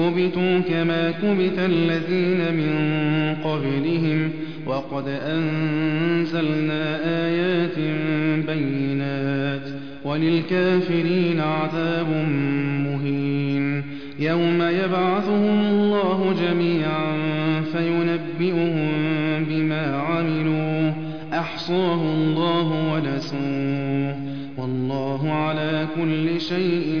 كبتوا كما كبت الذين من قبلهم وقد أنزلنا آيات بينات وللكافرين عذاب مهين يوم يبعثهم الله جميعا فينبئهم بما عملوا أحصاه الله ونسوه والله على كل شيء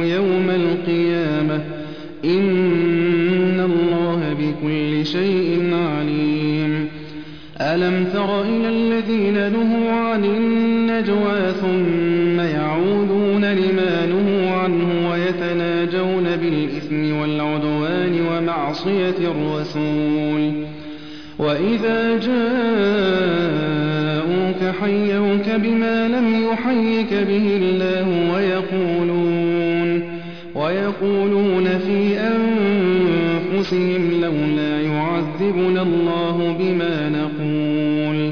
عليم ألم تر إلى الذين نهوا عن النجوى ثم يعودون لما نهوا عنه ويتناجون بالإثم والعدوان ومعصية الرسول؟ وإذا جاءوك حيوك بما لم يحيك به الله ويقولون ويقولون في أنفسهم لولا يعذبنا الله بما نقول.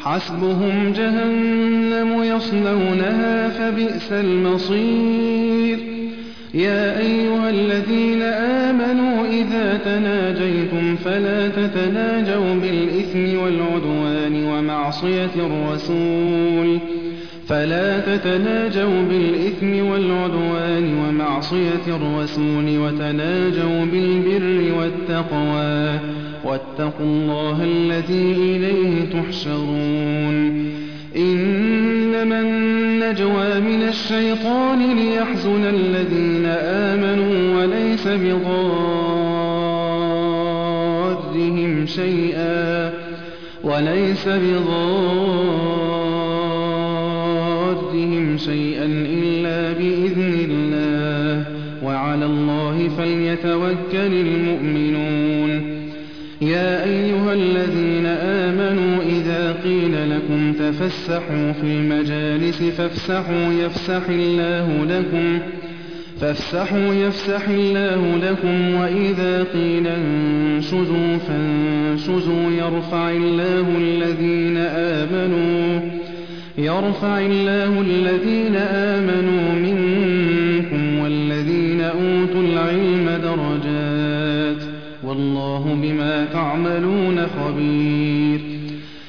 حسبهم جهنم يصلونها فبئس المصير. يا أيها الذين آمنوا إذا تناجيتم فلا تتناجوا بالإثم والعدوان. ومعصية الرسول. فلا تتناجوا بالإثم والعدوان ومعصية الرسول وتناجوا بالبر والتقوى. واتقوا الله الذي إليه تحشرون. إنما النجوى من الشيطان ليحزن الذين آمنوا وليس بضارهم شيئا. وليس بضارهم شيئا إلا بإذن الله. وعلى الله فليتوكل المؤمنون. يا أيها الذين آمنوا إذا قيل لكم تفسحوا في المجالس فافسحوا يفسح الله لكم. فافسحوا يفسح الله لكم وإذا قيل انشزوا فانشزوا يرفع الله الذين آمنوا يرفع الله الذين آمنوا منكم والذين أوتوا العلم درجات والله بما تعملون خبير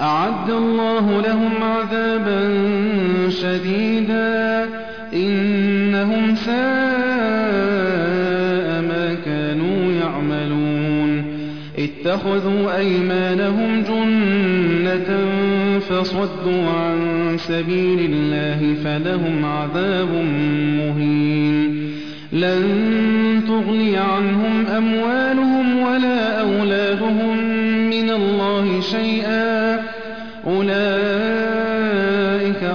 أعد الله لهم عذابا شديدا. إنهم ساء ما كانوا يعملون. اتخذوا أيمانهم جنة فصدوا عن سبيل الله فلهم عذاب مهين. لن تغني عنهم أموالهم ولا أولادهم من الله شيئا. أولئك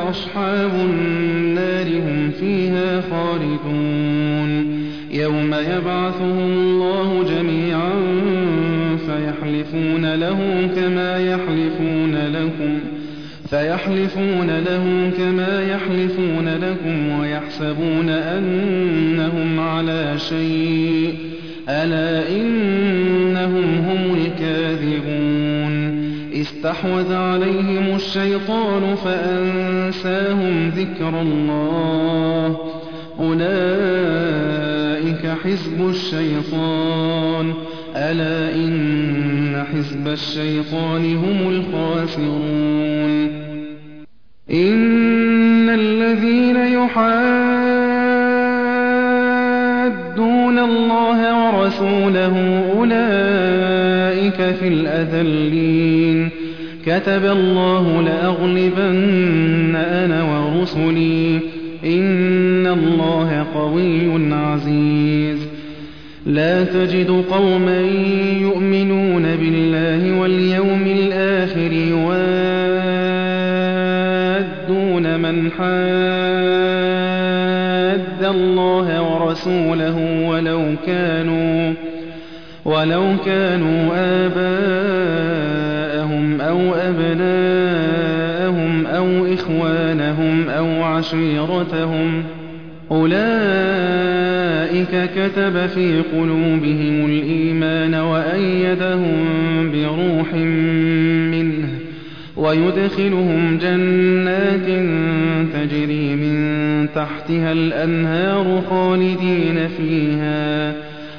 أصحاب النار هم فيها خالدون. يوم يبعثهم الله جميعا فيحلفون له كما يحلفون لكم. فيحلفون له كما يحلفون لكم ويحسبون أنهم على شيء. ألا إنهم هم الكاذبون. استحوذ عليهم الشيطان فأنساهم ذكر الله. أولئك حزب الشيطان. ألا إن حزب الشيطان هم الخاسرون. إن الذين يحادون ورسوله أولئك في الأذلين. كتب الله لأغلبن أنا ورسلي. إن الله قوي عزيز. لا تجد قوما يؤمنون بالله واليوم الآخر يوادون من حاد الله ورسوله ولو كانوا آباءهم أو أبناءهم أو إخوانهم أو عشيرتهم أولئك كتب في قلوبهم الإيمان وأيدهم بروح منه ويدخلهم جنات تجري من تحتها الأنهار خالدين فيها